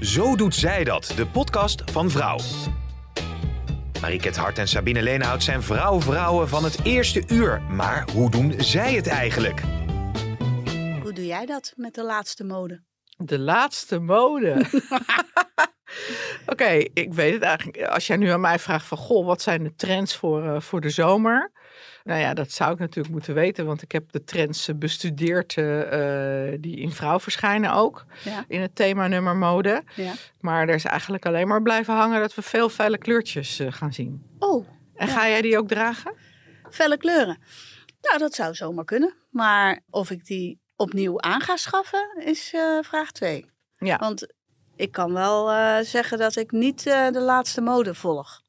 Zo doet zij dat, de podcast van Vrouw. Mariket Hart en Sabine Leenhout zijn vrouw-vrouwen van het eerste uur. Maar hoe doen zij het eigenlijk? Hoe doe jij dat met de laatste mode? De laatste mode. Oké, ik weet het eigenlijk. Als jij nu aan mij vraagt van, goh, wat zijn de trends voor, uh, voor de zomer? Nou ja, dat zou ik natuurlijk moeten weten, want ik heb de trends eh, bestudeerd uh, die in vrouw verschijnen ook. Ja. In het thema nummer mode. Ja. Maar er is eigenlijk alleen maar blijven hangen dat we veel felle kleurtjes gaan zien. Oh. En ga jij die ook dragen? Felle kleuren? Nou, dat zou zomaar kunnen. Maar of ik die opnieuw aan ga schaffen, is vraag 2. Ja. Want ik kan wel zeggen dat ik niet de laatste mode volg.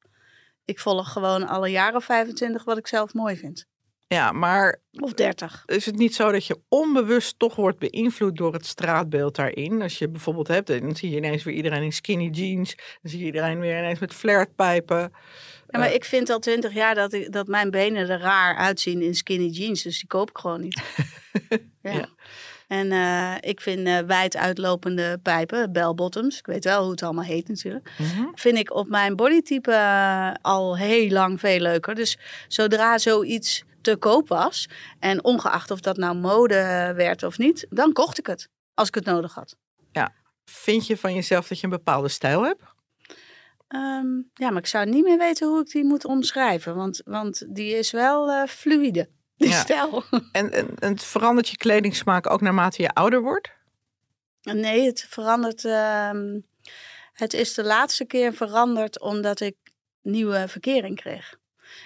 Ik volg gewoon alle jaren 25 wat ik zelf mooi vind. Ja, maar. Of 30. Is het niet zo dat je onbewust toch wordt beïnvloed door het straatbeeld daarin? Als je bijvoorbeeld hebt, dan zie je ineens weer iedereen in skinny jeans. Dan zie je iedereen weer ineens met flirtpijpen. Ja, maar uh, ik vind al twintig jaar dat, ik, dat mijn benen er raar uitzien in skinny jeans. Dus die koop ik gewoon niet. ja. ja. En uh, ik vind uh, wijd uitlopende pijpen, bell bottoms, ik weet wel hoe het allemaal heet natuurlijk, mm -hmm. vind ik op mijn bodytype uh, al heel lang veel leuker. Dus zodra zoiets te koop was, en ongeacht of dat nou mode werd of niet, dan kocht ik het, als ik het nodig had. Ja, vind je van jezelf dat je een bepaalde stijl hebt? Um, ja, maar ik zou niet meer weten hoe ik die moet omschrijven, want, want die is wel fluide die ja. stijl. En, en, en verandert je kledingsmaak ook naarmate je ouder wordt? Nee, het verandert. Uh, het is de laatste keer veranderd omdat ik nieuwe verkering kreeg.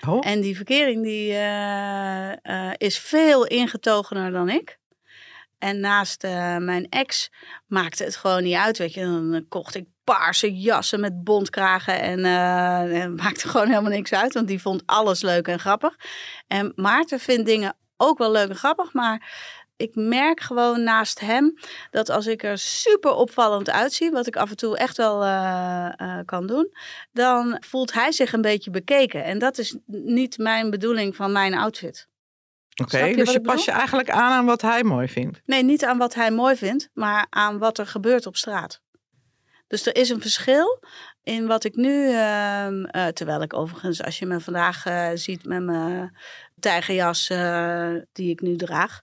Oh. En die verkering die, uh, uh, is veel ingetogener dan ik. En naast uh, mijn ex maakte het gewoon niet uit. Weet je, dan kocht ik paarse jassen met bontkragen. En uh, maakte gewoon helemaal niks uit, want die vond alles leuk en grappig. En Maarten vindt dingen ook wel leuk en grappig, maar ik merk gewoon naast hem dat als ik er super opvallend uitzie, wat ik af en toe echt wel uh, uh, kan doen, dan voelt hij zich een beetje bekeken. En dat is niet mijn bedoeling van mijn outfit. Oké, okay, dus je pas je eigenlijk aan aan wat hij mooi vindt? Nee, niet aan wat hij mooi vindt, maar aan wat er gebeurt op straat. Dus er is een verschil in wat ik nu, uh, uh, terwijl ik overigens, als je me vandaag uh, ziet met mijn tijgerjas eh, die ik nu draag,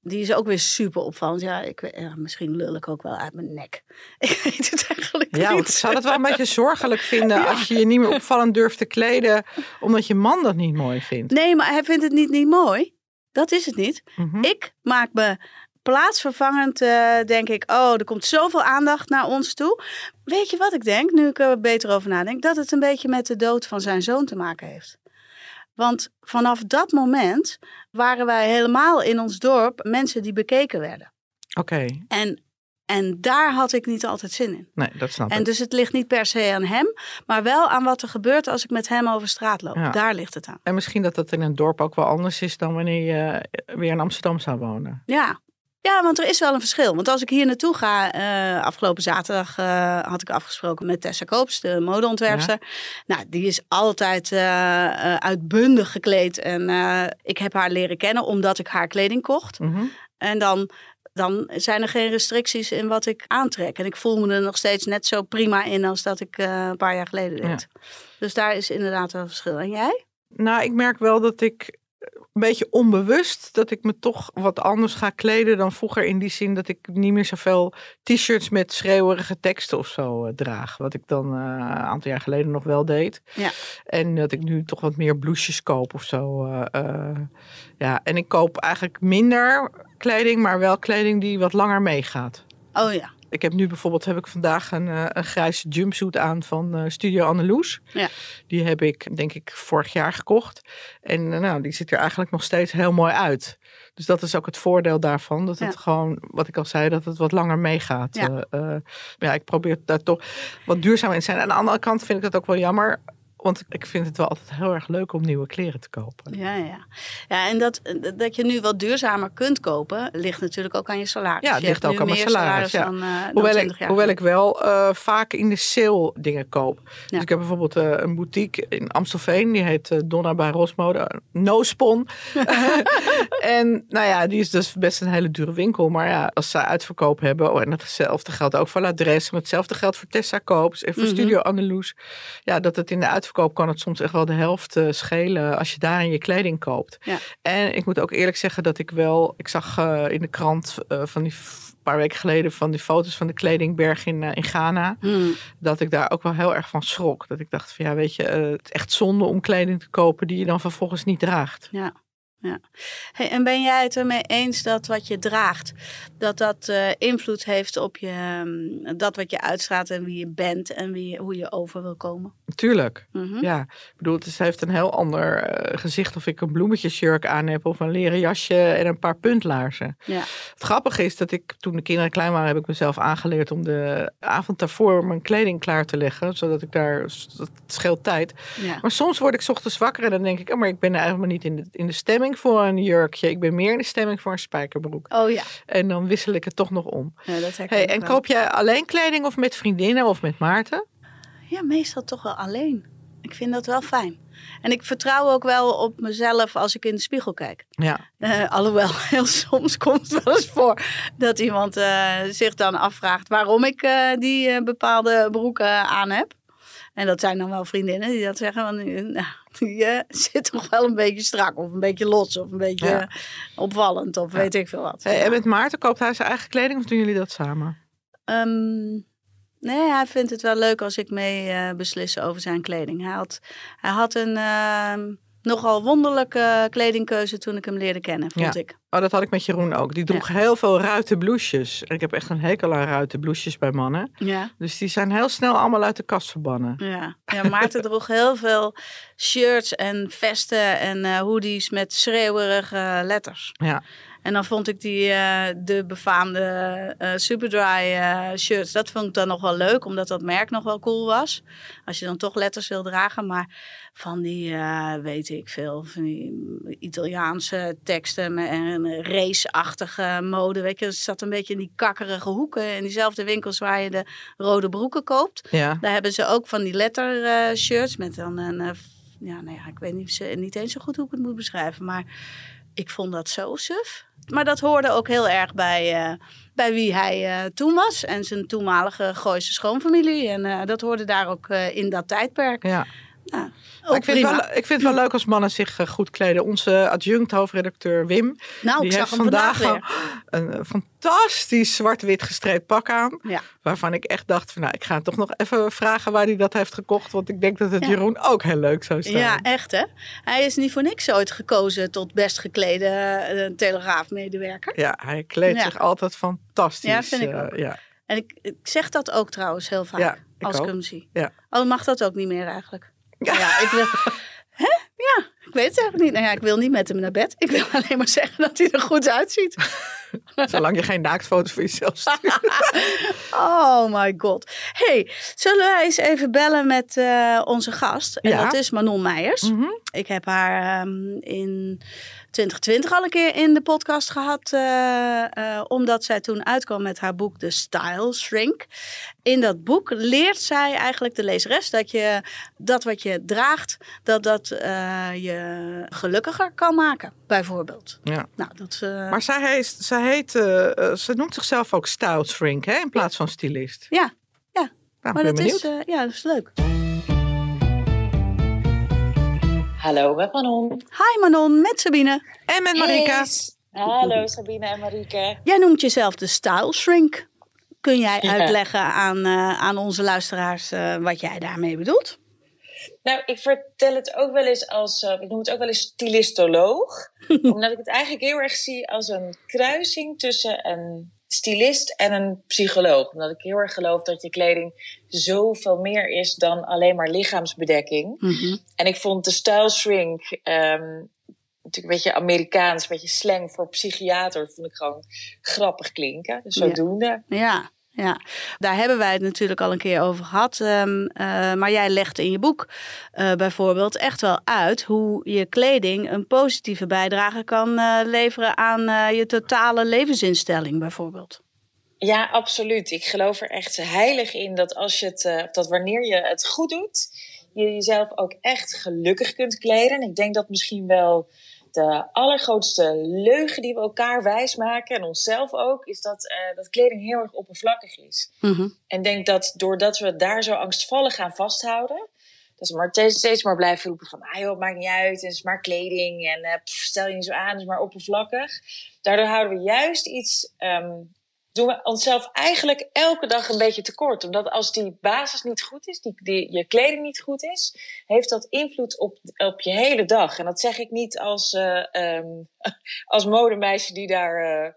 die is ook weer super opvallend. Ja, ik, ja, misschien lul ik ook wel uit mijn nek. Ik weet het eigenlijk ja, niet. ik zou het wel een beetje zorgelijk vinden ja. als je je niet meer opvallend durft te kleden, omdat je man dat niet mooi vindt. Nee, maar hij vindt het niet, niet mooi. Dat is het niet. Mm -hmm. Ik maak me plaatsvervangend uh, denk ik, oh, er komt zoveel aandacht naar ons toe. Weet je wat ik denk, nu ik er beter over nadenk? Dat het een beetje met de dood van zijn zoon te maken heeft. Want vanaf dat moment waren wij helemaal in ons dorp mensen die bekeken werden. Oké. Okay. En, en daar had ik niet altijd zin in. Nee, dat snap ik. En dus het ligt niet per se aan hem, maar wel aan wat er gebeurt als ik met hem over straat loop. Ja. Daar ligt het aan. En misschien dat dat in een dorp ook wel anders is dan wanneer je weer in Amsterdam zou wonen. Ja, ja, want er is wel een verschil. Want als ik hier naartoe ga, uh, afgelopen zaterdag uh, had ik afgesproken met Tessa Koops, de modeontwerpster. Ja. Nou, die is altijd uh, uitbundig gekleed. En ik heb haar leren kennen omdat ik haar kleding kocht. Mm -hmm. En dan, dan zijn er geen restricties in wat ik aantrek. En ik voel me er nog steeds net zo prima in als dat ik een paar jaar geleden deed. Ja. Dus daar is inderdaad wel een verschil. En jij? Nou, ik merk wel dat ik een beetje onbewust dat ik me toch wat anders ga kleden dan vroeger. In die zin dat ik niet meer zoveel t-shirts met schreeuwerige teksten of zo uh, draag. Wat ik dan uh, een aantal jaar geleden nog wel deed. Ja. En dat ik nu toch wat meer blouses koop of zo. Uh, ja, en ik koop eigenlijk minder kleding, maar wel kleding die wat langer meegaat. Oh ja. Ik heb nu bijvoorbeeld heb ik vandaag een, uh, een grijze jumpsuit aan van uh, Studio Anneloes. Ja. Die heb ik denk ik vorig jaar gekocht. En nou, die ziet er eigenlijk nog steeds heel mooi uit. Dus dat is ook het voordeel daarvan. Dat het gewoon, wat ik al zei, dat het wat langer meegaat. Ja, ja ik probeer daar toch wat duurzaam in te zijn. Aan de andere kant vind ik dat ook wel jammer want ik vind het wel altijd heel erg leuk om nieuwe kleren te kopen. Ja, ja. ja en dat, dat je nu wat duurzamer kunt kopen, ligt natuurlijk ook aan je salaris. Ja, het ligt ook aan mijn salaris. ja. dan, uh, hoewel, ik, hoewel ik wel uh, vaak in de sale dingen koop. Dus ik heb bijvoorbeeld uh, een boutique in Amstelveen, die heet Donna bij Rosmode, No Spon. en nou ja, die is dus best een hele dure winkel. Maar ja, als ze uitverkoop hebben, oh, en hetzelfde geldt ook voor Adres, en hetzelfde geldt voor Tessa Koops en voor mm -hmm. Studio Anneloes. Ja, dat het in de uitverkoop verkoop kan het soms echt wel de helft uh, schelen als je daar in je kleding koopt. Ja. En ik moet ook eerlijk zeggen dat ik wel, ik zag uh, in de krant uh, van die paar weken geleden van die foto's van de kledingberg in, in Ghana. Hmm. Dat ik daar ook wel heel erg van schrok. Dat ik dacht van ja, weet je, het is echt zonde om kleding te kopen die je dan vervolgens niet draagt. Ja ja. Hey, en ben jij het ermee eens dat wat je draagt, dat dat uh, invloed heeft op je, um, dat wat je uitstraalt en wie je bent en wie, hoe je over wil komen? Tuurlijk, mm -hmm. ja. Ik bedoel, het heeft een heel ander uh, gezicht of ik een bloemetjesjurk aan heb of een leren jasje en een paar puntlaarzen. Ja. Het grappige is dat ik, toen de kinderen klein waren, heb ik mezelf aangeleerd om de avond daarvoor mijn kleding klaar te leggen, zodat ik daar, dat scheelt tijd. Ja. Maar soms word ik ochtends wakker en dan denk ik, oh, maar ik ben eigenlijk niet in de, in de stemming voor een jurkje. Ik ben meer in de stemming voor een spijkerbroek. Oh ja. En dan wissel ik het toch nog om. Ja, dat hey, en koop jij alleen kleding of met vriendinnen of met Maarten? Ja, meestal toch wel alleen. Ik vind dat wel fijn. En ik vertrouw ook wel op mezelf als ik in de spiegel kijk. Ja. Uh, alhoewel, heel soms komt het wel eens voor dat iemand uh, zich dan afvraagt waarom ik uh, die bepaalde broeken aan heb. En dat zijn dan wel vriendinnen die dat zeggen. Want nou, die zit toch wel een beetje strak of een beetje los of een beetje opvallend of weet ik veel wat. En met Maarten koopt hij zijn eigen kleding of doen jullie dat samen? Um, nee, hij vindt het wel leuk als ik mee uh, beslis over zijn kleding. Hij had, hij had een... Uh, nogal wonderlijke kledingkeuze toen ik hem leerde kennen, vond ik. Oh, dat had ik met Jeroen ook. Die droeg heel veel ruite blouses. En ik heb echt een hekel aan ruite blouses bij mannen. Ja. Dus die zijn heel snel allemaal uit de kast verbannen. Ja, ja Maarten droeg heel veel shirts en vesten en uh, hoodies met schreeuwerige letters. Ja. En dan vond ik die, uh, de befaamde uh, Superdry uh, shirts, dat vond ik dan nog wel leuk, omdat dat merk nog wel cool was. Als je dan toch letters wil dragen. Maar van die, weet ik veel, van die Italiaanse teksten en raceachtige mode. Weet je, het zat een beetje in die kakkerige hoeken. In diezelfde winkels waar je de rode broeken koopt. Ja. Daar hebben ze ook van die letter shirts met dan een, ja, nou ja, ik weet niet, niet eens zo goed hoe ik het moet beschrijven, maar ik vond dat zo suf. Maar dat hoorde ook heel erg bij, uh, bij wie hij uh, toen was. En zijn toenmalige Gooise schoonfamilie. En uh, dat hoorde daar ook in dat tijdperk. Ja. Nou, ik, vind wel, ik vind het wel leuk als mannen zich eh, goed kleden. Onze adjunct hoofdredacteur Wim. Nou, die heeft vandaag, een eh, fantastisch zwart-wit gestreept pak aan. Ja. Waarvan ik echt dacht: van, nou, ik ga toch nog even vragen waar hij dat heeft gekocht. Want ik denk dat het Jeroen ook heel leuk zou zijn. Ja, echt hè. Hij is niet voor niks ooit gekozen tot best geklede uh, telegraafmedewerker. Ja, hij kleedt zich altijd fantastisch. Ja, vind ik ook. ja. En ik, ik, zeg dat ook trouwens heel vaak als ik hem zie. Ja. Oh, mag dat ook niet meer eigenlijk? Ja, ja ik wil. Hè? Ja, ik weet het eigenlijk niet. Nou ja, ik wil niet met hem naar bed. Ik wil alleen maar zeggen dat hij er goed uitziet. Zolang je geen naaktfoto's voor jezelf stuurt. oh my god. hey, zullen wij eens even bellen met uh, onze gast? En ja. dat is Manon Meijers. Mm -hmm. Ik heb haar um, in 2020 al een keer in de podcast gehad. Uh, uh, omdat zij toen uitkwam met haar boek The Style Shrink. In dat boek leert zij eigenlijk de lezeres dat je dat wat je draagt, dat dat uh, je gelukkiger kan maken, bijvoorbeeld. Ja. Nou, dat, maar zij heet, zij heet ze noemt zichzelf ook Style Shrink, hè, in plaats van stylist. Ja, ja. Nou, maar dat is, ja, dat is leuk. Hallo, met Manon. Hi Manon, met Sabine. En met Marika. Hallo Sabine en Marika. Jij noemt jezelf de style shrink. Kun jij uitleggen aan, uh, aan onze luisteraars uh, wat jij daarmee bedoelt? Nou, ik vertel het ook wel eens als, uh, ik noem het ook wel eens stylistoloog. omdat ik het eigenlijk heel erg zie als een kruising tussen een stylist en een psycholoog. Omdat ik heel erg geloof dat je kleding zoveel meer is dan alleen maar lichaamsbedekking. Mhm. En ik vond de style shrink ehm, natuurlijk een beetje Amerikaans, een beetje slang voor psychiater, vond ik gewoon grappig klinken. Dus zodoende. Ja, ja, daar hebben wij het natuurlijk al een keer over gehad. ehm, eh, maar jij legt in je boek eh, bijvoorbeeld echt wel uit hoe je kleding een positieve bijdrage kan eh, leveren aan je totale levensinstelling, bijvoorbeeld. Ja, absoluut. Ik geloof er echt heilig in dat als je het, dat wanneer je het goed doet, je jezelf ook echt gelukkig kunt kleden. En ik denk dat misschien wel de allergrootste leugen die we elkaar wijsmaken en onszelf ook, is dat, eh, dat kleding heel erg oppervlakkig is. Mhm. En ik denk dat doordat we daar zo angstvallig gaan vasthouden, dat ze maar steeds, steeds maar blijven roepen van, ah joh, het maakt niet uit, het is maar kleding en eh, pff, stel je niet zo aan, het is maar oppervlakkig. Daardoor houden we juist iets, ehm, doen we onszelf eigenlijk elke dag een beetje tekort. Omdat als die basis niet goed is, die, die, je kleding niet goed is, heeft dat invloed op, op je hele dag. En dat zeg ik niet als, eh, ehm, als modemeisje die daar... eh,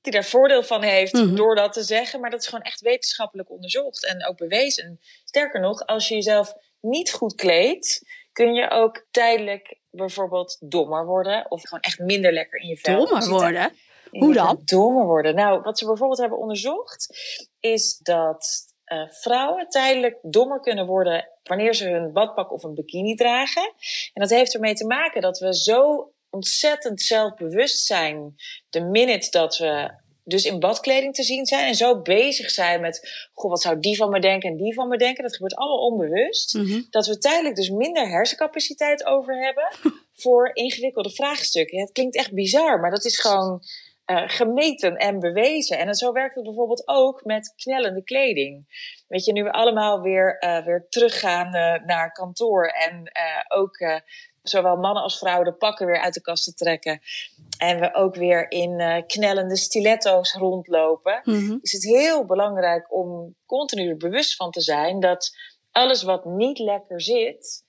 die daar voordeel van heeft Mhm. door dat te zeggen. Maar dat is gewoon echt wetenschappelijk onderzocht en ook bewezen. Sterker nog, als je jezelf niet goed kleedt, kun je ook tijdelijk bijvoorbeeld dommer worden. Of gewoon echt minder lekker in je vel Dommer worden. Hoe dan? Dommer worden. Nou, wat ze bijvoorbeeld hebben onderzocht, is dat eh, vrouwen tijdelijk dommer kunnen worden wanneer ze hun badpak of een bikini dragen. En dat heeft ermee te maken dat we zo ontzettend zelfbewust zijn de minute dat we dus in badkleding te zien zijn en zo bezig zijn met, goh, wat zou die van me denken en die van me denken. Dat gebeurt allemaal onbewust. Mhm. Dat we tijdelijk dus minder hersencapaciteit over hebben voor ingewikkelde vraagstukken. Het klinkt echt bizar, maar dat is gewoon eh, gemeten en bewezen. En zo werkt het bijvoorbeeld ook met knellende kleding. Weet je, nu we allemaal weer, eh, weer teruggaan naar kantoor en eh, ook zowel mannen als vrouwen de pakken weer uit de kasten trekken. En we ook weer in knellende stiletto's rondlopen. Mhm. Is het heel belangrijk om continu er bewust van te zijn dat alles wat niet lekker zit,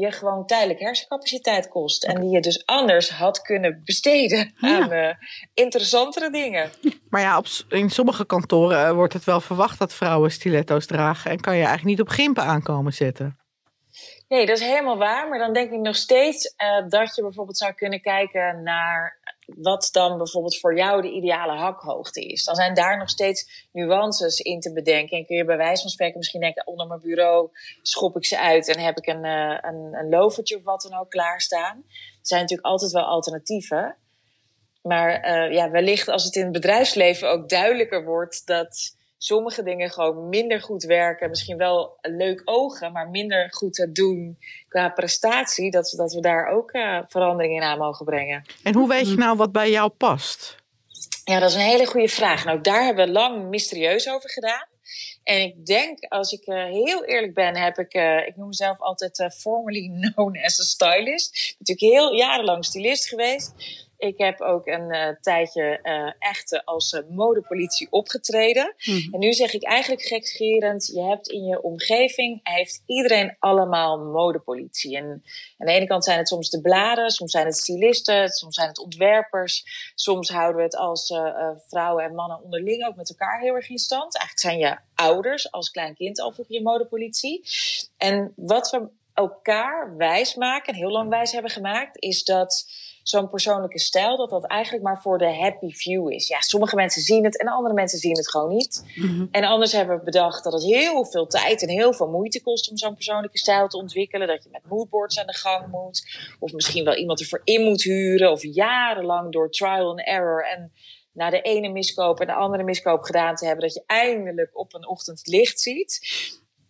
je gewoon tijdelijk hersencapaciteit kost. En die je dus anders had kunnen besteden Ja. aan eh, interessantere dingen. Maar ja, op, in sommige kantoren eh, wordt het wel verwacht dat vrouwen stiletto's dragen. En kan je eigenlijk niet op gimpen aankomen zetten. Nee, dat is helemaal waar. Maar dan denk ik nog steeds eh, dat je bijvoorbeeld zou kunnen kijken naar wat dan bijvoorbeeld voor jou de ideale hakhoogte is. Dan zijn daar nog steeds nuances in te bedenken. En kun je bij wijze van spreken misschien denken, onder mijn bureau schop ik ze uit en heb ik een, eh, een, een lovertje of wat dan ook klaarstaan. Er zijn natuurlijk altijd wel alternatieven. Maar eh, ja, wellicht als het in het bedrijfsleven ook duidelijker wordt dat sommige dingen gewoon minder goed werken. Misschien wel leuk ogen, maar minder goed te doen qua prestatie. Dat, we- dat we daar ook eh, verandering in aan mogen brengen. En hoe weet je nou wat bij jou past? Ja, dat is een hele goede vraag. Ook daar hebben we lang mysterieus over gedaan. En ik denk, als ik eh, heel eerlijk ben, heb ik, eh, ik noem mezelf altijd formerly known as a stylist. Natuurlijk heel jarenlang stylist geweest. Ik heb ook een eh, tijdje eh, echt als eh, modepolitie opgetreden. Mhm. En nu zeg ik eigenlijk gekscherend, je hebt in je omgeving, heeft iedereen allemaal modepolitie. En aan de ene kant zijn het soms de bladen, soms zijn het stylisten, soms zijn het ontwerpers. Soms houden we het als vrouwen en mannen onderling ook met elkaar heel erg in stand. Eigenlijk zijn je ouders als klein kind al vroeger je modepolitie. En wat we elkaar wijs maken, en heel lang wijs hebben gemaakt, is dat zo'n persoonlijke stijl, dat dat eigenlijk maar voor de happy few is. Ja, sommige mensen zien het en andere mensen zien het gewoon niet. Mhm. En anders hebben we bedacht dat het heel veel tijd en heel veel moeite kost om zo'n persoonlijke stijl te ontwikkelen. Dat je met moodboards aan de gang moet. Of misschien wel iemand ervoor in moet huren. Of jarenlang door trial and error en naar de ene miskoop en de andere miskoop gedaan te hebben. Dat je eindelijk op een ochtend licht ziet.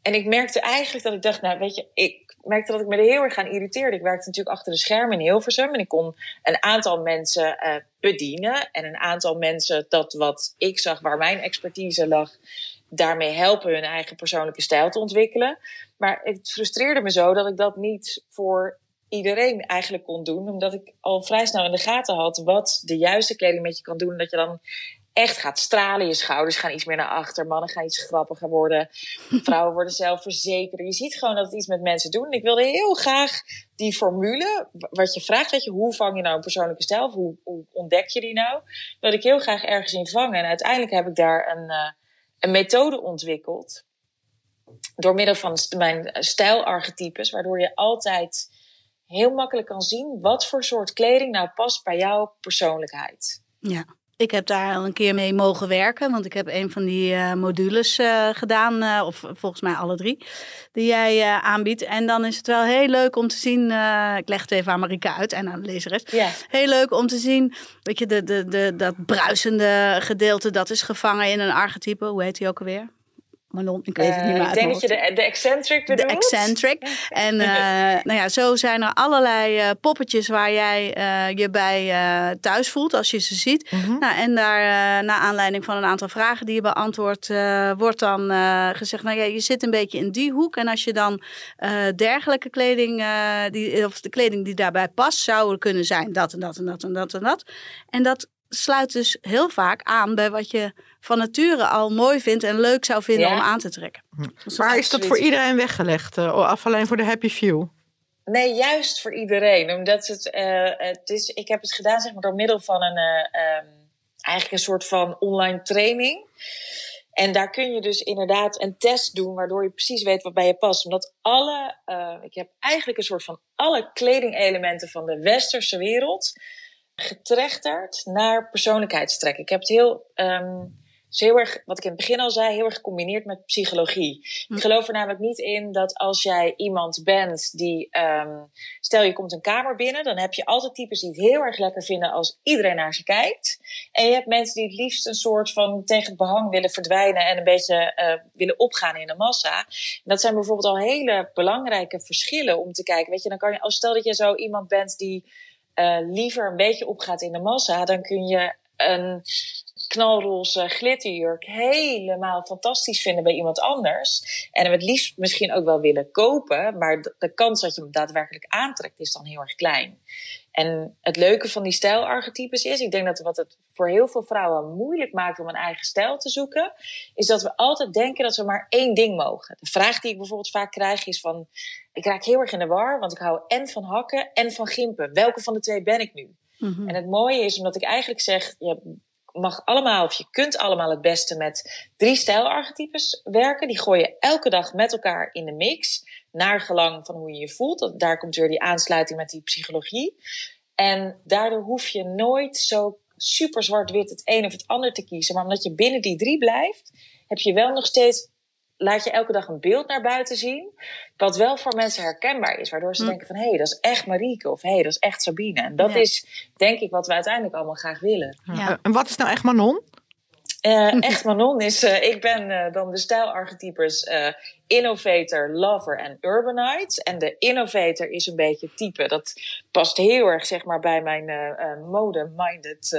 En ik merkte eigenlijk dat ik dacht, nou weet je, ik merkte dat ik me er heel erg aan irriteerde. Ik werkte natuurlijk achter de schermen in Hilversum en ik kon een aantal mensen eh, bedienen. En een aantal mensen dat wat ik zag, waar mijn expertise lag, daarmee helpen hun eigen persoonlijke stijl te ontwikkelen. Maar het frustreerde me zo dat ik dat niet voor iedereen eigenlijk kon doen. Omdat ik al vrij snel in de gaten had wat de juiste kleding met je kan doen. Dat je dan echt gaat stralen. Je schouders gaan iets meer naar achter. Mannen gaan iets grappiger worden. Vrouwen worden zelfverzekerder. Je ziet gewoon dat het iets met mensen doet. En ik wilde heel graag die formule, wat je vraagt, weet je, hoe vang je nou een persoonlijke stijl? Of hoe, hoe ontdek je die nou? Wilde ik heel graag ergens in vangen. En uiteindelijk heb ik daar een, uh, een methode ontwikkeld. Door middel van mijn stijlarchetypes, waardoor je altijd heel makkelijk kan zien wat voor soort kleding nou past bij jouw persoonlijkheid. Ja. Ik heb daar al een keer mee mogen werken, want ik heb een van die uh, modules uh, gedaan, uh, of volgens mij alle drie, die jij aanbiedt. En dan is het wel heel leuk om te zien, ik leg het even aan Marika uit en aan de lezeres. Ja. Heel leuk om te zien, weet je, de, de, de, dat bruisende gedeelte, dat is gevangen in een archetype. Hoe heet die ook alweer? Manon, ik weet het niet meer. ik denk dat je de, de eccentric bedoelt. De eccentric. En uh, nou ja, zo zijn er allerlei uh, poppetjes waar jij uh, je bij thuis voelt als je ze ziet. Mm -hmm. nou, en daar, naar aanleiding van een aantal vragen die je beantwoordt, wordt dan gezegd, nou ja, je zit een beetje in die hoek. En als je dan dergelijke kleding, die, of de kleding die daarbij past, zou kunnen zijn dat en dat en dat en dat en dat. En dat sluit dus heel vaak aan bij wat je van nature al mooi vindt en leuk zou vinden om aan te trekken. Dus maar is dat voor iedereen weggelegd? Uh, of alleen voor de happy few? Nee, juist voor iedereen. Omdat het, uh, het is, ik heb het gedaan zeg maar, door middel van een, uh, um, eigenlijk een soort van online training. En daar kun je dus inderdaad een test doen, waardoor je precies weet wat bij je past. Omdat alle, ik heb eigenlijk een soort van alle kledingelementen van de westerse wereld getrechterd naar persoonlijkheidstrekken. Ik heb het heel, um, dus heel erg, wat ik in het begin al zei, heel erg gecombineerd met psychologie. Ik geloof er namelijk niet in dat als jij iemand bent die, um, stel je komt een kamer binnen, dan heb je altijd types die het heel erg lekker vinden als iedereen naar ze kijkt. En je hebt mensen die het liefst een soort van tegen het behang willen verdwijnen en een beetje uh, willen opgaan in de massa. En dat zijn bijvoorbeeld al hele belangrijke verschillen om te kijken. Weet je, dan kan je, als stel dat je zo iemand bent die liever een beetje opgaat in de massa, dan kun je een knalroze glitterjurk helemaal fantastisch vinden bij iemand anders. En hem het liefst misschien ook wel willen kopen, maar de, kans dat je hem daadwerkelijk aantrekt is dan heel erg klein. En het leuke van die stijlarchetypes is, ik denk dat wat het voor heel veel vrouwen moeilijk maakt om een eigen stijl te zoeken, is dat we altijd denken dat we maar één ding mogen. De vraag die ik bijvoorbeeld vaak krijg is van, ik raak heel erg in de war, want ik hou en van hakken en van gimpen. Welke van de twee ben ik nu? Mm-hmm. En het mooie is, omdat ik eigenlijk zeg, je mag allemaal, of je kunt allemaal het beste met drie stijlarchetypes werken. Die gooi je elke dag met elkaar in de mix, naar gelang van hoe je je voelt. Daar komt weer die aansluiting met die psychologie. En daardoor hoef je nooit zo super zwart-wit het een of het ander te kiezen. Maar omdat je binnen die drie blijft, heb je wel nog steeds laat je elke dag een beeld naar buiten zien. Wat wel voor mensen herkenbaar is. Waardoor ze hm. denken van, hé, hey, dat is echt Marieke. Of hé, hey, dat is echt Sabine. En dat is, denk ik, wat we uiteindelijk allemaal graag willen. Ja. En wat is nou echt Manon? Uh, echt Manon is, uh, ik ben uh, dan de stijlarchetypes innovator, lover en urbanite. En de innovator is een beetje type, dat past heel erg zeg maar bij mijn mode-minded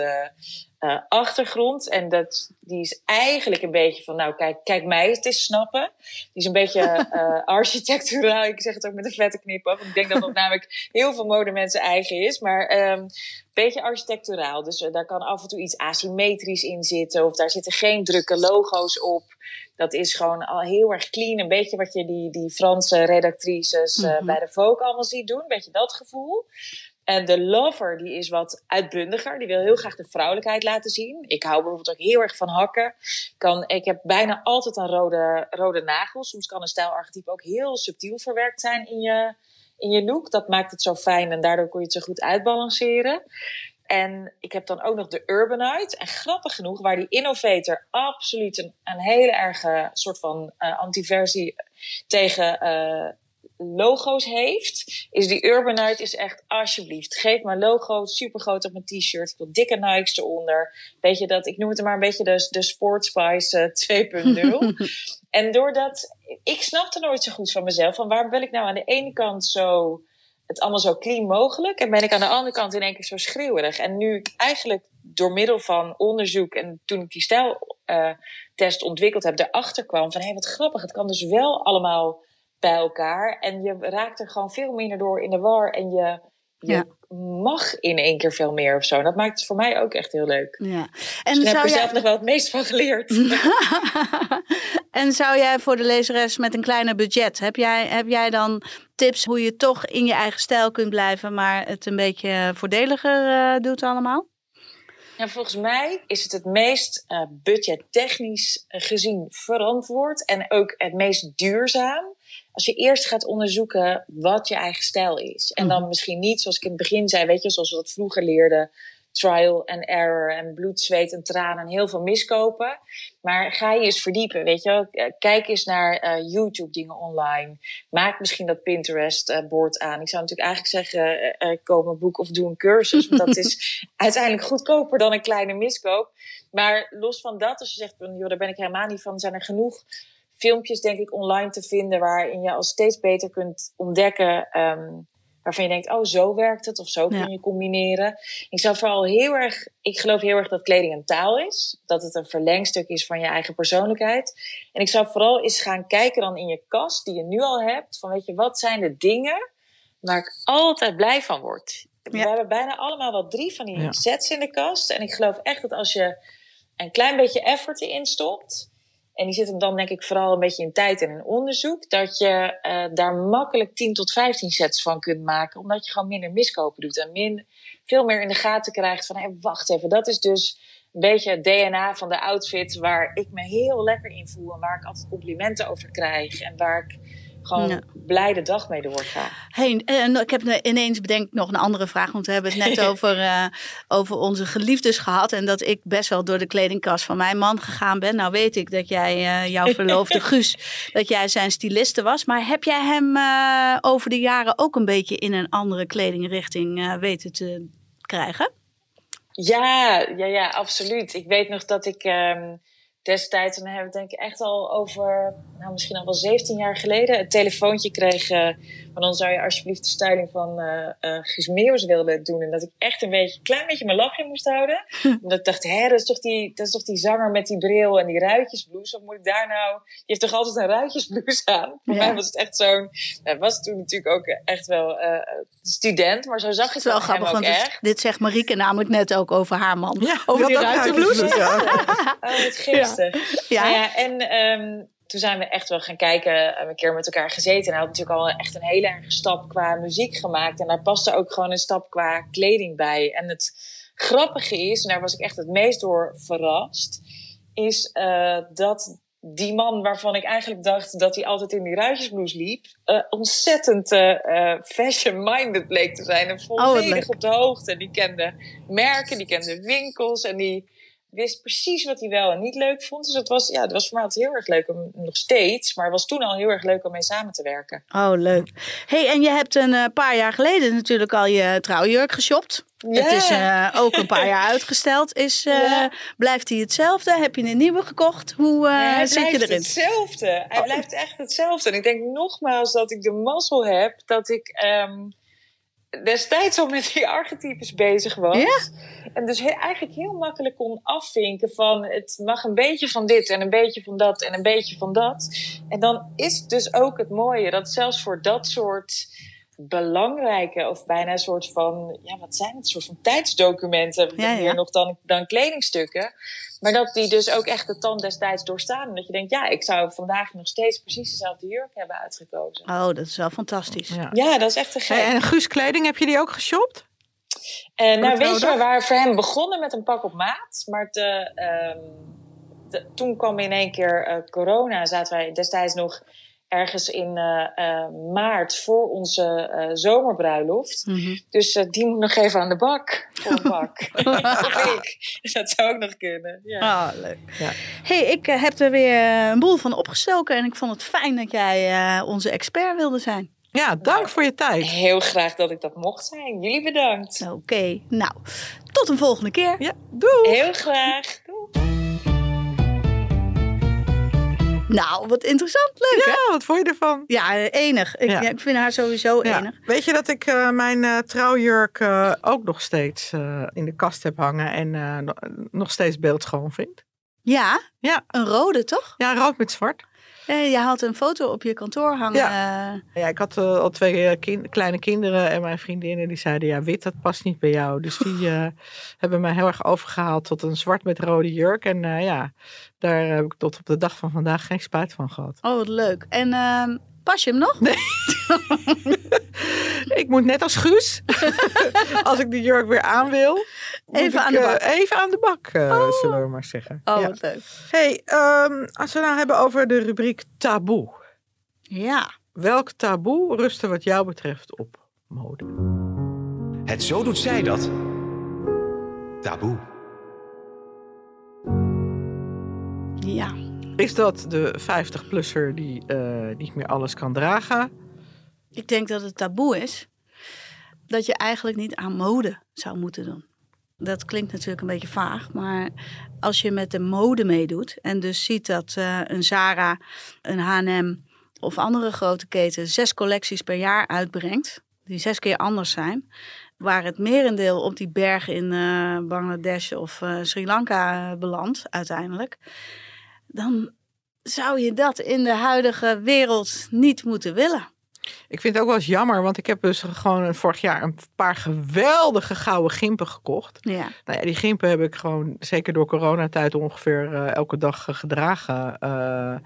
uh, achtergrond. En dat, die is eigenlijk een beetje van, nou kijk, kijk mij het is snappen. Die is een beetje uh, architecturaal. Ik zeg het ook met een vette knip op. Ik denk dat dat namelijk heel veel modemensen eigen is. Maar um, beetje architecturaal. Dus uh, daar kan af en toe iets asymmetrisch in zitten. Of daar zitten geen drukke logo's op. Dat is gewoon al heel erg clean. Een beetje wat je die, die Franse redactrices mm -hmm. bij de Vogue allemaal ziet doen. Een beetje dat gevoel. En de lover, die is wat uitbundiger. Die wil heel graag de vrouwelijkheid laten zien. Ik hou bijvoorbeeld ook heel erg van hakken. Kan, ik heb bijna altijd een rode, rode nagel. Soms kan een stijlarchetype ook heel subtiel verwerkt zijn in je, in je look. Dat maakt het zo fijn en daardoor kun je het zo goed uitbalanceren. En ik heb dan ook nog de Urbanite. En grappig genoeg, waar die Innovator absoluut een, een hele erge soort van uh, antiversie tegen uh, logo's heeft, is die Urbanite is echt alsjeblieft. Geef me logo super groot op mijn t-shirt. Ik wil dikke Nikes eronder. Weet je dat, ik noem het maar een beetje de, de Sport Spice 2.0. en doordat, ik snapte nooit zo goed van mezelf. Van waarom wil ik nou aan de ene kant zo, het allemaal zo clean mogelijk. En ben ik aan de andere kant in één keer zo schreeuwerig. En nu ik eigenlijk door middel van onderzoek en toen ik die stijltest uh, ontwikkeld heb, erachter kwam van hé, hey, wat grappig. Het kan dus wel allemaal bij elkaar. En je raakt er gewoon veel minder door in de war. En je, je mag in één keer veel meer of zo. Dat maakt het voor mij ook echt heel leuk. Ja. En dus daar heb je zelf nog wel het meest van geleerd. en zou jij voor de lezeres met een kleiner budget, heb jij, heb jij dan tips hoe je toch in je eigen stijl kunt blijven, maar het een beetje voordeliger uh, doet allemaal? Ja, volgens mij is het het meest uh, budgettechnisch gezien verantwoord en ook het meest duurzaam als je eerst gaat onderzoeken wat je eigen stijl is. En dan mhm. misschien niet, zoals ik in het begin zei, weet je, zoals we dat vroeger leerden. Trial and error en bloed, zweet en tranen en heel veel miskopen. Maar ga je eens verdiepen, weet je eh, Kijk eens naar uh, YouTube dingen online. Maak misschien dat Pinterest uh, aan. Ik zou natuurlijk eigenlijk zeggen, uh, koop een boek of doe een cursus. Want dat is uiteindelijk goedkoper dan een kleine miskoop. Maar los van dat, als je zegt, joh, daar ben ik helemaal niet van, zijn er genoeg filmpjes, denk ik, online te vinden waarin je al steeds beter kunt ontdekken. Um, waarvan je denkt, oh, zo werkt het of zo kun je combineren. Ik zou vooral heel erg, ik geloof heel erg dat kleding een taal is. Dat het een verlengstuk is van je eigen persoonlijkheid. En ik zou vooral eens gaan kijken dan in je kast die je nu al hebt. Van weet je, wat zijn de dingen waar ik altijd blij van word? We hebben bijna allemaal wel drie van die sets in de kast. En ik geloof echt dat als je een klein beetje effort erin stopt en die zit hem dan denk ik vooral een beetje in tijd en in onderzoek. Dat je uh, daar makkelijk 10 tot 15 sets van kunt maken. Omdat je gewoon minder miskopen doet. En min, veel meer in de gaten krijgt van, hey, wacht even, dat is dus een beetje het DNA van de outfit waar ik me heel lekker in voel. En waar ik altijd complimenten over krijg. En waar ik gewoon ja. blij de dag mee doorgaan. Hey, en ik heb ineens bedenk nog een andere vraag. Want we hebben het net over, uh, over onze geliefdes gehad. En dat ik best wel door de kledingkast van mijn man gegaan ben. Nou weet ik dat jij, uh, jouw verloofde Guus, dat jij zijn styliste was. Maar heb jij hem uh, over de jaren ook een beetje in een andere kledingrichting weten te krijgen? Ja, ja, ja, absoluut. Ik weet nog dat ik... Um, destijds, en dan hebben we het denk ik echt al over, nou misschien al wel 17 jaar geleden, een telefoontje kreeg. Uh, maar dan zou je alsjeblieft de styling van uh, uh, willen doen. En dat ik echt een beetje, klein beetje mijn lachje moest houden. Omdat ik dacht, hè, dat is, toch die, dat is toch die zanger met die bril en die ruitjesblouse. Of moet ik daar nou, die heeft toch altijd een ruitjesblouse aan? Voor mij was het echt zo'n, hij was toen natuurlijk ook echt wel student, maar zo zag je het wel grappig, want echt. Dit, zegt Marieke namelijk net ook over haar man. Ja, over die ruitjesblouse. Ja. oh, het geestig. Ja. Nou ja, en um, toen zijn we echt wel gaan kijken, een keer met elkaar gezeten. En hij had natuurlijk al echt een hele erge stap qua muziek gemaakt. En daar paste ook gewoon een stap qua kleding bij. En het grappige is, en daar was ik echt het meest door verrast, is uh, dat die man waarvan ik eigenlijk dacht dat hij altijd in die ruitjesblouse liep, uh, ontzettend uh, fashion-minded bleek te zijn. En oh, volledig oh, op de hoogte. Die kende merken, die kende winkels en die wist precies wat hij wel en niet leuk vond. Dus het was, ja, het was voor mij altijd heel erg leuk om nog steeds, maar het was toen al heel erg leuk om mee samen te werken. Oh, leuk. hey, en je hebt een uh, paar jaar geleden natuurlijk al je trouwjurk geshopt. Ja. Het is uh, ook een paar jaar uitgesteld. Is, uh, ja. Blijft hij hetzelfde? Heb je een nieuwe gekocht? Hoe nee, zit je erin? hetzelfde. Hij oh. blijft echt hetzelfde. En ik denk nogmaals dat ik de mazzel heb dat ik um, destijds al met die archetypes bezig was. Ja? En dus eigenlijk heel makkelijk kon afvinken van het mag een beetje van dit en een beetje van dat en een beetje van dat. En dan is het dus ook het mooie dat zelfs voor dat soort belangrijke of bijna een soort van, ja wat zijn het, een soort van tijdsdocumenten ja, ja. meer nog dan, dan kledingstukken. Maar dat die dus ook echt de tand destijds doorstaan. En dat je denkt, ja, ik zou vandaag nog steeds precies dezelfde jurk hebben uitgekozen. Oh, dat is wel fantastisch. Ja, ja dat is echt te gek. En Guus kleding, heb je die ook geshopt? En nou, weet je, we waren voor hem begonnen met een pak op maat. Maar te, um, toen kwam in één keer uh, corona. Zaten wij destijds nog ergens in uh, uh, maart voor onze uh, zomerbruiloft. Mm -hmm. Dus die moet nog even aan de bak. Voor of ik. Dus dat zou ook nog kunnen. Ja. Ah, leuk. Ja. hey, ik heb er weer een boel van opgestoken. En ik vond het fijn dat jij onze expert wilde zijn. Ja, dank nou, voor je tijd. Heel graag dat ik dat mocht zijn. Jullie bedankt. Oké, okay, nou, tot een volgende keer. Ja, doei. Heel graag. Doei. Nou, wat interessant. Leuk, ja, hè? wat vond je ervan? Ja, enig. Ik, ja. ik vind haar sowieso ja. enig. Weet je dat ik uh, mijn uh, trouwjurk uh, ook nog steeds in de kast heb hangen en nog steeds beeldschoon vind? Ja? Ja. Een rode, toch? Ja, rood met zwart. Ja, je had een foto op je kantoor hangen. Ja, ja ik had al twee kleine kinderen en mijn vriendinnen die zeiden, ja, wit, dat past niet bij jou. Dus die hebben mij heel erg overgehaald tot een zwart met rode jurk. En ja, daar heb ik tot op de dag van vandaag geen spijt van gehad. Oh, wat leuk. En ehm, Pas je hem nog? Nee. ik moet net als Guus, als ik die jurk weer aan wil, even, aan de bak. Uh, even aan de bak, uh, oh. zullen we maar zeggen. Oh, ja. wat leuk. Hey, um, als we nou hebben over de rubriek taboe. Ja. Welk taboe rust er wat jou betreft op mode? Het zo doet zij dat. Taboe. Ja. Is dat de 50-plusser die uh, niet meer alles kan dragen? Ik denk dat het taboe is dat je eigenlijk niet aan mode zou moeten doen. Dat klinkt natuurlijk een beetje vaag, maar als je met de mode meedoet en dus ziet dat uh, een Zara, een H&M of andere grote keten zes collecties per jaar uitbrengt, die zes keer anders zijn, waar het merendeel op die bergen in uh, Bangladesh of Sri Lanka belandt uiteindelijk dan zou je dat in de huidige wereld niet moeten willen. Ik vind het ook wel eens jammer, want ik heb dus gewoon vorig jaar een paar geweldige gouden gimpen gekocht. Ja. Nou ja, die gimpen heb ik gewoon zeker door coronatijd ongeveer uh, elke dag gedragen. Uh, en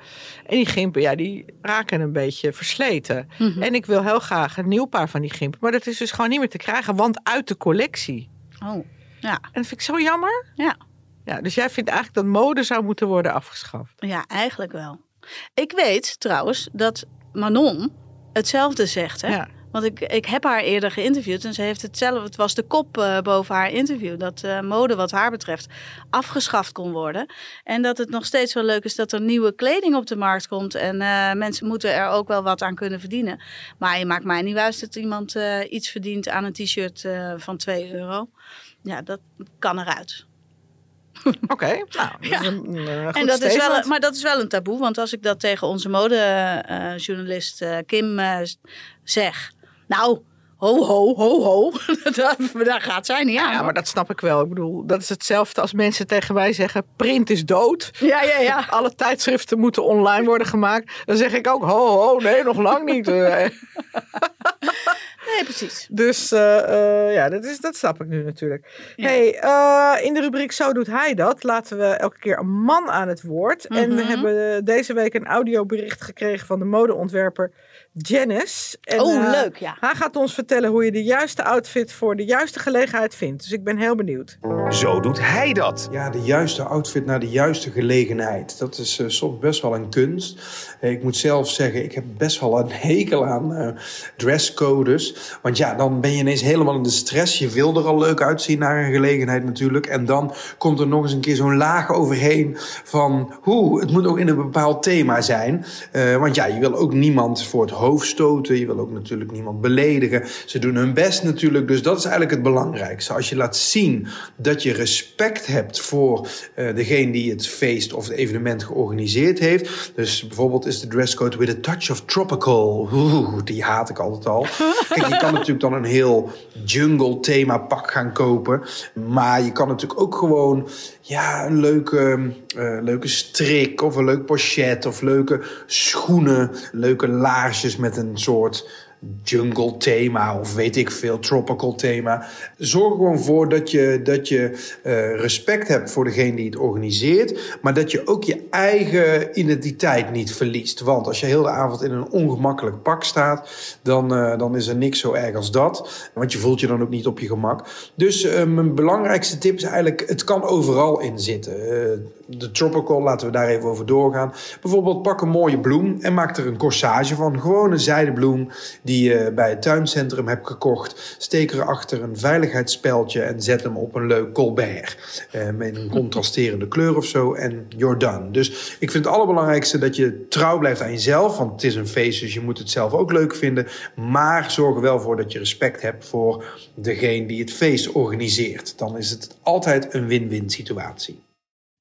die gimpen, ja, die raken een beetje versleten. Mm -hmm. En ik wil heel graag een nieuw paar van die gimpen, maar dat is dus gewoon niet meer te krijgen, want uit de collectie. Oh, ja. En dat vind ik zo jammer. Ja. Ja, dus jij vindt eigenlijk dat mode zou moeten worden afgeschaft? Ja, eigenlijk wel. Ik weet trouwens dat Manon hetzelfde zegt. Hè? Ja. Want ik, ik heb haar eerder geïnterviewd en ze heeft hetzelfde. Het was de kop uh, boven haar interview. Dat uh, mode, wat haar betreft, afgeschaft kon worden. En dat het nog steeds wel leuk is dat er nieuwe kleding op de markt komt. En uh, mensen moeten er ook wel wat aan kunnen verdienen. Maar je maakt mij niet wijs dat iemand iets verdient aan een t-shirt van 2 euro. Ja, dat kan eruit. Oké, okay, nou, ja. een, een en dat is wel, maar dat is wel een taboe, want als ik dat tegen onze modejournalist uh, Kim uh, zeg, nou, ho, ho, ho, ho, daar gaat zij niet aan. Ja, maar dat snap ik wel. Ik bedoel, dat is hetzelfde als mensen tegen mij zeggen, print is dood. Ja, ja, ja. Alle tijdschriften moeten online worden gemaakt. Dan zeg ik ook, ho, ho, nee, nog lang niet. Nee, precies. Dus uh, uh, ja, dat, is, dat snap ik nu natuurlijk. Ja. Hey, uh, in de rubriek Zo doet hij dat laten we elke keer een man aan het woord. Mm -hmm. En we hebben deze week een audiobericht gekregen van de modeontwerper Janice. En, oh, leuk, ja. Hij gaat ons vertellen hoe je de juiste outfit voor de juiste gelegenheid vindt. Dus ik ben heel benieuwd. Zo doet hij dat. Ja, de juiste outfit naar de juiste gelegenheid. Dat is uh, soms best wel een kunst. Uh, ik moet zelf zeggen, ik heb best wel een hekel aan uh, dresscodes. Want ja, dan ben je ineens helemaal in de stress. Je wil er al leuk uitzien naar een gelegenheid natuurlijk. En dan komt er nog eens een keer zo'n laag overheen van... hoe, het moet ook in een bepaald thema zijn. want ja, je wil ook niemand voor het hoofd stoten. Je wil ook natuurlijk niemand beledigen. Ze doen hun best natuurlijk. Dus dat is eigenlijk het belangrijkste. Als je laat zien dat je respect hebt voor uh, degene die het feest of het evenement georganiseerd heeft. Dus bijvoorbeeld is de dresscode with a touch of tropical. Oeh, die haat ik altijd al. Kijk, je kan natuurlijk dan een heel jungle thema pak gaan kopen. Maar je kan natuurlijk ook gewoon ja, een leuke, uh, leuke strik of een leuk pochet of leuke schoenen, leuke laarsjes met een soort jungle thema of weet ik veel, tropical thema. Zorg gewoon voor dat je, dat je uh, respect hebt voor degene die het organiseert, maar dat je ook je eigen identiteit niet verliest. Want als je heel de avond in een ongemakkelijk pak staat, dan, uh, dan is er niks zo erg als dat. Want je voelt je dan ook niet op je gemak. Dus uh, mijn belangrijkste tip is eigenlijk, het kan overal in zitten. de tropical, laten we daar even over doorgaan. Bijvoorbeeld pak een mooie bloem en maak er een corsage van. Gewoon een zijdebloem die je bij het tuincentrum hebt gekocht. Steek erachter een veiligheidsspeltje en zet hem op een leuk colbert. Uh, met een contrasterende kleur of zo en you're done. Dus ik vind het allerbelangrijkste dat je trouw blijft aan jezelf. Want het is een feest, dus je moet het zelf ook leuk vinden. Maar zorg er wel voor dat je respect hebt voor degene die het feest organiseert. Dan is het altijd een win-win situatie.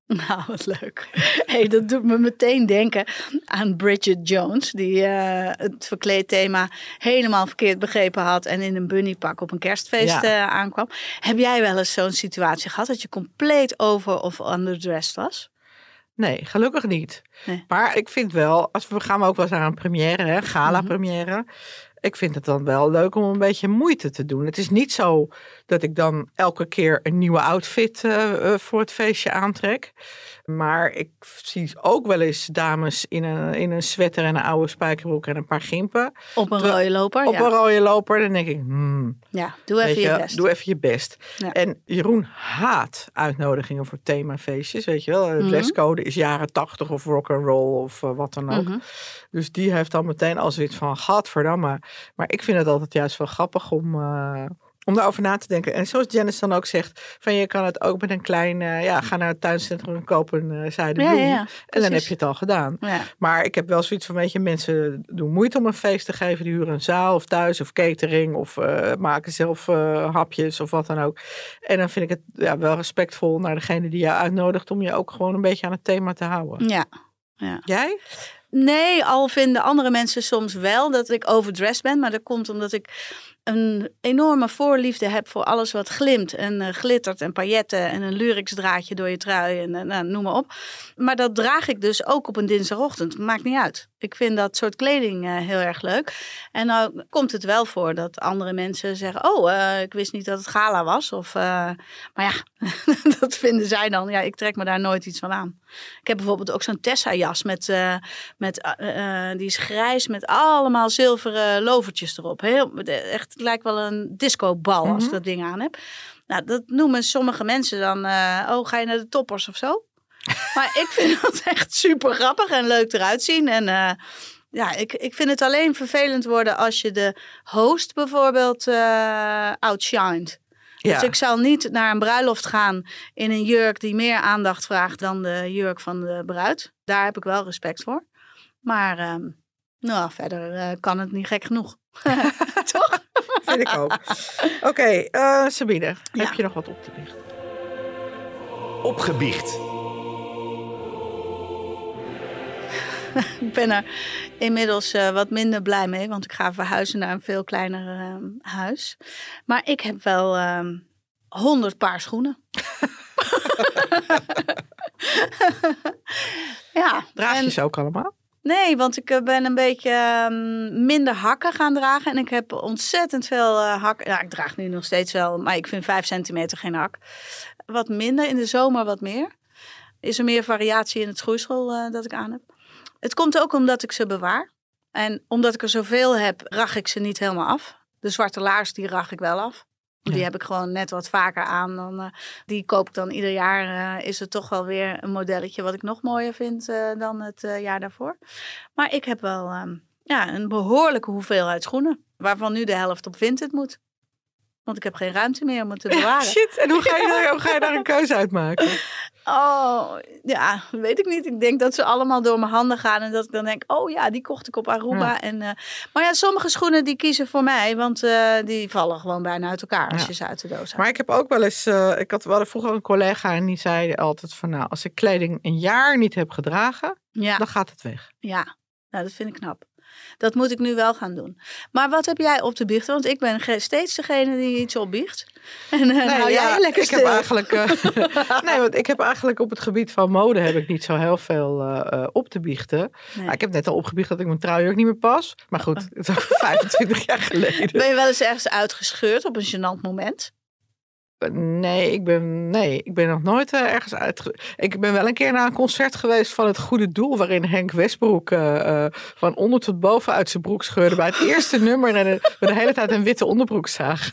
Nou, wat leuk. Hey, dat doet me meteen denken aan Bridget Jones, die uh, het verkleedthema helemaal verkeerd begrepen had en in een bunnypak op een kerstfeest ja. uh, aankwam. Heb jij wel eens zo'n situatie gehad dat je compleet over of underdressed was? Nee, gelukkig niet. Maar ik vind wel, als we gaan we ook wel eens naar een première, hè, gala Mhm. Ik vind het dan wel leuk om een beetje moeite te doen. Het is niet zo dat ik dan elke keer een nieuwe outfit eh, eh, voor het feestje aantrek. Maar ik zie ook wel eens dames in een, in een sweater en een oude spijkerbroek en een paar gimpen. Op een rode loper, Op ja. een rode loper. Dan denk ik, hmm, ja. Doe even je je, best. doe even je best. Ja. En Jeroen haat uitnodigingen voor themafeestjes. Weet je wel, de Mhm. dresscode is jaren tachtig of rock and roll of eh, wat dan ook. Mhm. Dus die heeft dan meteen al zoiets van, gadverdamme. Maar ik vind het altijd juist wel grappig om, eh, om daarover na te denken. En zoals Janice dan ook zegt, van je kan het ook met een klein, eh, ja, ga naar het tuincentrum en koop een uh, zijde Ja, bloem. ja, ja, en dan heb je het al gedaan. Ja. Maar ik heb wel zoiets van, weet je, mensen doen moeite om een feest te geven. Die huren een zaal of thuis of catering of eh, maken zelf eh, hapjes of wat dan ook. En dan vind ik het ja, wel respectvol naar degene die jou uitnodigt om je ook gewoon een beetje aan het thema te houden. ja. Jij? Nee, al vinden andere mensen soms wel dat ik overdressed ben. Maar dat komt omdat ik een enorme voorliefde heb voor alles wat glimt en eh, glittert en pailletten en een lurixdraadje door je trui en eh, nou, noem maar op. Maar dat draag ik dus ook op een dinsdagochtend. Maakt niet uit. Ik vind dat soort kleding eh, heel erg leuk. En nou komt het wel voor dat andere mensen zeggen: Oh, eh, ik wist niet dat het gala was. Of, eh, maar ja, dat vinden zij dan. Ja, ik trek me daar nooit iets van aan. Ik heb bijvoorbeeld ook zo'n Tessa-jas met, met die is grijs met allemaal zilveren lovertjes erop. Heel, echt, het lijkt wel een discobal als ik Mhm. dat ding aan heb. Nou, dat noemen sommige mensen dan, oh, ga je naar de toppers of zo? Maar ik vind dat echt super grappig en leuk eruit zien. En eh, ja, ik, ik vind het alleen vervelend worden als je de host bijvoorbeeld eh outshined. Ja. Dus ik zal niet naar een bruiloft gaan in een jurk die meer aandacht vraagt dan de jurk van de bruid. Daar heb ik wel respect voor. Maar ehm, nou, verder eh, kan het niet gek genoeg. Toch? vind ik ook. Oké, eh, Sabine, Ja. heb je nog wat op te biechten? Opgebiecht. Ik ben er inmiddels eh, wat minder blij mee, want ik ga verhuizen naar een veel kleiner ehm, huis. Maar ik heb wel ehm 100 paar schoenen. ja. Draag je en- ze ook allemaal? Nee, want ik eh, ben een beetje ehm, minder hakken gaan dragen. En ik heb ontzettend veel eh hakken. Ja, ik draag nu nog steeds wel, maar ik vind 5 centimeter geen hak. Wat minder, in de zomer wat meer. Is er meer variatie in het schoeisel dat ik aan heb. Het komt ook omdat ik ze bewaar. En omdat ik er zoveel heb, rag ik ze niet helemaal af. De zwarte laars, die rag ik wel af. Die Ja. heb ik gewoon net wat vaker aan. Dan, eh, die koop ik dan ieder jaar. eh, is het toch wel weer een modelletje wat ik nog mooier vind eh, dan het jaar daarvoor. Maar ik heb wel ehm, ja, een behoorlijke hoeveelheid schoenen. Waarvan nu de helft op vintage moet. Want ik heb geen ruimte meer om het te bewaren. Shit, en hoe ga, je daar, hoe ga je daar een keuze uit maken? Oh, ja, weet ik niet. Ik denk dat ze allemaal door mijn handen gaan. En dat ik dan denk, oh ja, die kocht ik op Aruba. Ja. En, eh, maar ja, sommige schoenen die kiezen voor mij. Want eh, die vallen gewoon bijna uit elkaar als Ja. je ze uit de doos haalt. Maar ik heb ook wel eens, eh, ik had wel vroeger een collega en die zei altijd van nou, als ik kleding een jaar niet heb gedragen, ja, dan gaat het weg. ja, nou, dat vind ik knap. Dat moet ik nu wel gaan doen. Maar wat heb jij op te biechten? Want ik ben steeds degene die iets opbiecht. En uh, nou, ja, jij lekker ik stil. heb eigenlijk, eh, nee, want ik heb eigenlijk op het gebied van mode heb ik niet zo heel veel eh, eh, op te biechten. Nee. Nou, ik heb net al opgebiecht dat ik mijn trouwjurk niet meer pas. Maar goed, het is ook 25 jaar geleden. Ben je wel eens ergens uitgescheurd op een gênant moment? Nee, ik ben, nee, ik ben nog nooit eh, ergens uit. Ik ben wel een keer naar een concert geweest van het Goede Doel, waarin Henk Westbroek eh, eh, van onder tot boven uit zijn broek scheurde bij het eerste nummer en de, de hele tijd een witte onderbroek zag.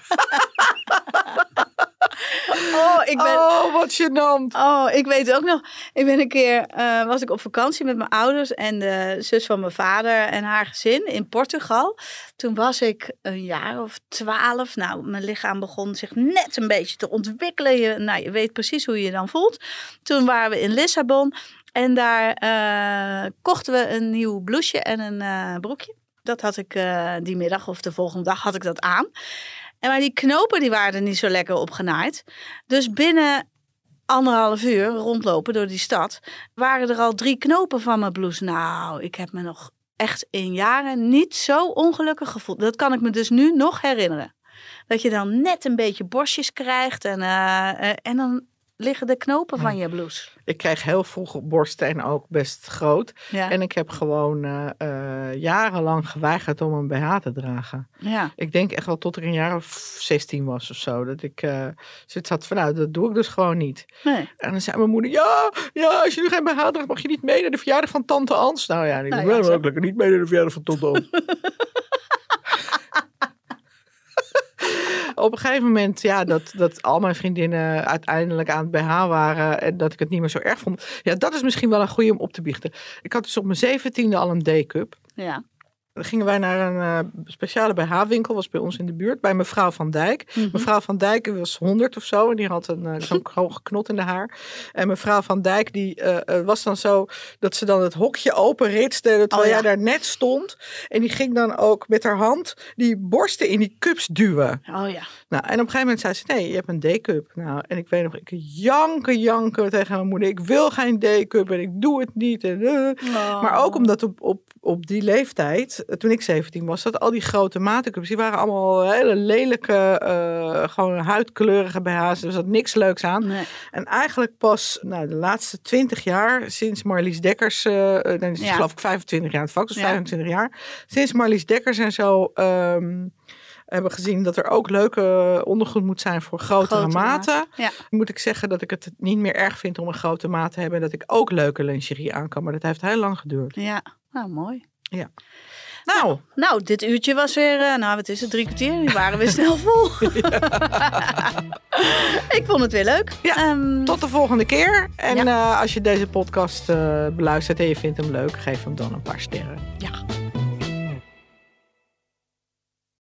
Oh, ik ben... Oh, wat gênant. Oh, ik weet ook nog. Ik ben een keer eh, was ik op vakantie met mijn ouders en de zus van mijn vader en haar gezin in Portugal. Toen was ik een jaar of twaalf. Nou, mijn lichaam begon zich net een beetje te ontwikkelen. Je, nou, je weet precies hoe je je dan voelt. Toen waren we in Lissabon en daar eh, kochten we een nieuw blouseje en een eh, broekje. Dat had ik die middag of de volgende dag had ik dat aan. Maar die knopen die waren er niet zo lekker opgenaaid. Dus binnen anderhalf uur rondlopen door die stad, waren er al drie knopen van mijn blouse. Nou, ik heb me nog echt in jaren niet zo ongelukkig gevoeld. Dat kan ik me dus nu nog herinneren. Dat je dan net een beetje borstjes krijgt en, eh, eh, en dan liggen de knopen van je blouse? Ik kreeg heel vroeg borsten en ook best groot. Ja. En ik heb gewoon eh, eh, jarenlang geweigerd om een BH te dragen. ja. Ik denk echt wel tot ik een jaar of 16 was of zo. Dat ik uh, zoiets had van, nou, dat doe ik dus gewoon niet. Nee. En dan zei mijn moeder, ja, ja, als je nu geen BH draagt, mag je niet mee naar de verjaardag van tante Ans. Nou ja, ik Nou ja, zo. ook lekker niet mee naar de verjaardag van tante Ans. Op een gegeven moment, ja, dat, dat al mijn vriendinnen uiteindelijk aan het BH waren en dat ik het niet meer zo erg vond. Ja, dat is misschien wel een goede om op te biechten. Ik had dus op mijn zeventiende al een D-cup. Ja. Gingen wij naar een eh, speciale BH-winkel, was bij ons in de buurt, bij mevrouw Van Dijk. Mhm. Mevrouw Van Dijk was 100 of zo en die had een eh, zo'n hoge knot in de haar. En mevrouw Van Dijk die eh, was dan zo dat ze dan het hokje openritste terwijl Oh, ja. jij daar net stond. En die ging dan ook met haar hand die borsten in die cups duwen. Oh ja. Nou, en op een gegeven moment zei ze, nee, je hebt een D-cup. Nou, en ik weet nog, ik janken, janken tegen mijn moeder. Ik wil geen D-cup en ik doe het niet. En, eh. Maar ook omdat op, op, op die leeftijd, eh, toen ik 17 was, dat al die grote matencups, die waren allemaal hele lelijke, eh, gewoon huidkleurige BH's. Er zat niks leuks aan. Nee. En eigenlijk pas nou, de laatste 20 jaar, sinds Marlies Dekkers, eh eh, dan is het Ja. geloof ik 25 jaar aan het vak, dus Ja. 25 jaar. Sinds Marlies Dekkers en zo ehm, hebben gezien dat er ook leuke ondergoed moet zijn voor grotere, Grotere maten. maten, ja. Moet ik zeggen dat ik het niet meer erg vind om een grote maat te hebben en dat ik ook leuke lingerie aan kan. Maar dat heeft heel lang geduurd. Ja. Nou, mooi. Nou, Nou, dit uurtje was weer, eh, nou wat is het, drie kwartier? Die waren weer snel vol. ik vond het weer leuk. Ja, Ehm, tot de volgende keer. En Ja. eh, als je deze podcast eh, beluistert en je vindt hem leuk, geef hem dan een paar sterren. ja.